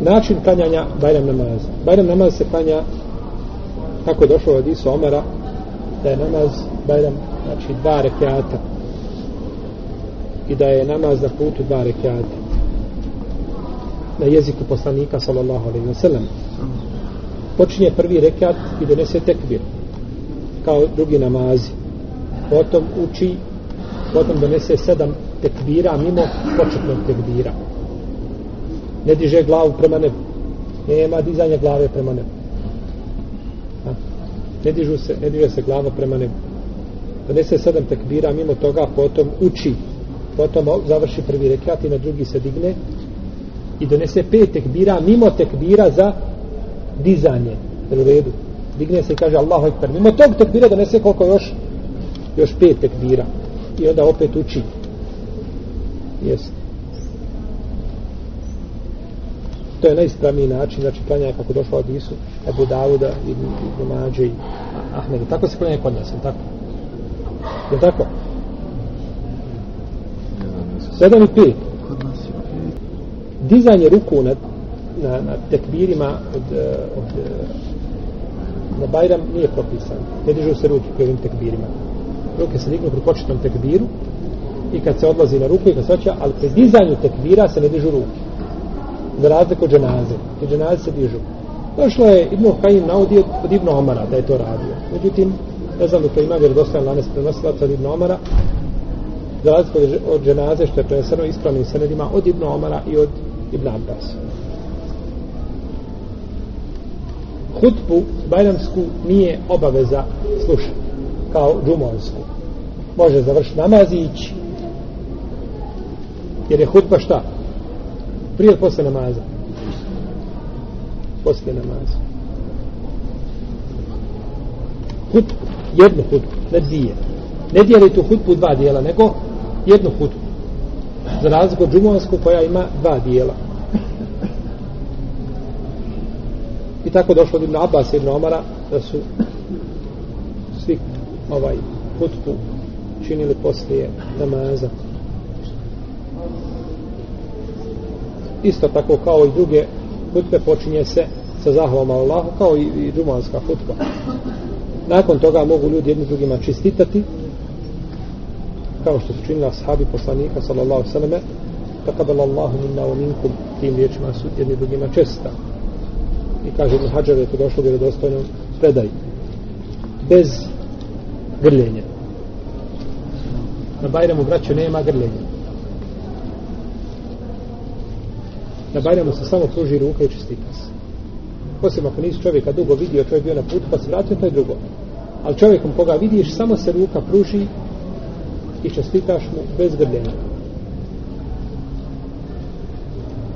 način klanjanja Bajram namaza. Bajram namaz se klanja kako je došlo od Isu Omara da je namaz Bajram znači dva rekiata. I da je namaz na putu dva rekiata. Na jeziku poslanika sallallahu alaihi wa sallam. Počinje prvi rekiat i donese tekbir kao drugi namazi. Potom uči potom donese sedam tekbira mimo početnog tekbira ne diže glavu prema nebu. Nema dizanja glave prema nebu. Ha? ne dižu se ne diže se glava prema nebu. Donese sedam tekbira mimo toga potom uči. Potom završi prvi rekat i na drugi se digne. I donese pet tekbira mimo tekbira za dizanje. U redu? Digne se i kaže Allahu ekber. Mimo tog tekbira donese koliko još? Još pet tekbira. I onda opet uči. Jest. To je najispravniji način znači klanjanje kako došlo od Isu Ebu Davuda i Ibn Mađe i Ahmed. tako se klanja kod nas tako? Je tako? Sedam i pet. Dizanje ruku na, na, na tekbirima od, eh, od, eh, na Bajram nije propisan ne dižu se ruke pri ovim tekbirima. Ruke se dignu pri početnom tekbiru i kad se odlazi na ruku i kad se oća, ali pri dizanju tekbira se ne dižu ruke za razliku od dženaze. I dženaze se dižu. Došlo je Ibn Hajim navodio od Ibn Omara da je to radio. Međutim ne znam da to ima vjerodostojan lanes prenosilaca od Ibn Omara za razliku od dženaze što je preneseno ispravnim senedima od Ibn Omara i od Ibn Abbas. Hutbu bajramsku nije obaveza slušati kao džumovsku može završiti namaz i ići. Jer je hutba šta? Prije posle namaza? Posle namaza. Hutbu jednu hutbu, ne dvije. Ne dijeli tu hutbu dva dijela nego jednu hutbu. Za razliku od džumovsku koja ima dva dijela. I tako došlo od Ibn Abbas i Ibn Omara da su svi ovaj hutbu činili poslije namaza. Isto tako kao i druge hutbe počinje se sa zahvalom Allahu kao i, i džumanska hutba. Nakon toga mogu ljudi jedni drugima čistitati kao što su činili ashabi poslanika sallallahu sallame takabala Allahu minna wa minkum tim riječima su jedni drugima česta i kaže Ibn Hađar je to došlo vjerodostojnom predaj bez grljenja. Na Bajramu braću nema grljenja. Na Bajramu se samo pruži ruka i čestita se. Osim ako nisi čovjeka dugo vidio čovjek bio na putu pa se vratio to je drugo. Ali čovjekom koga vidiš samo se ruka pruži i čestitaš mu bez grljenja.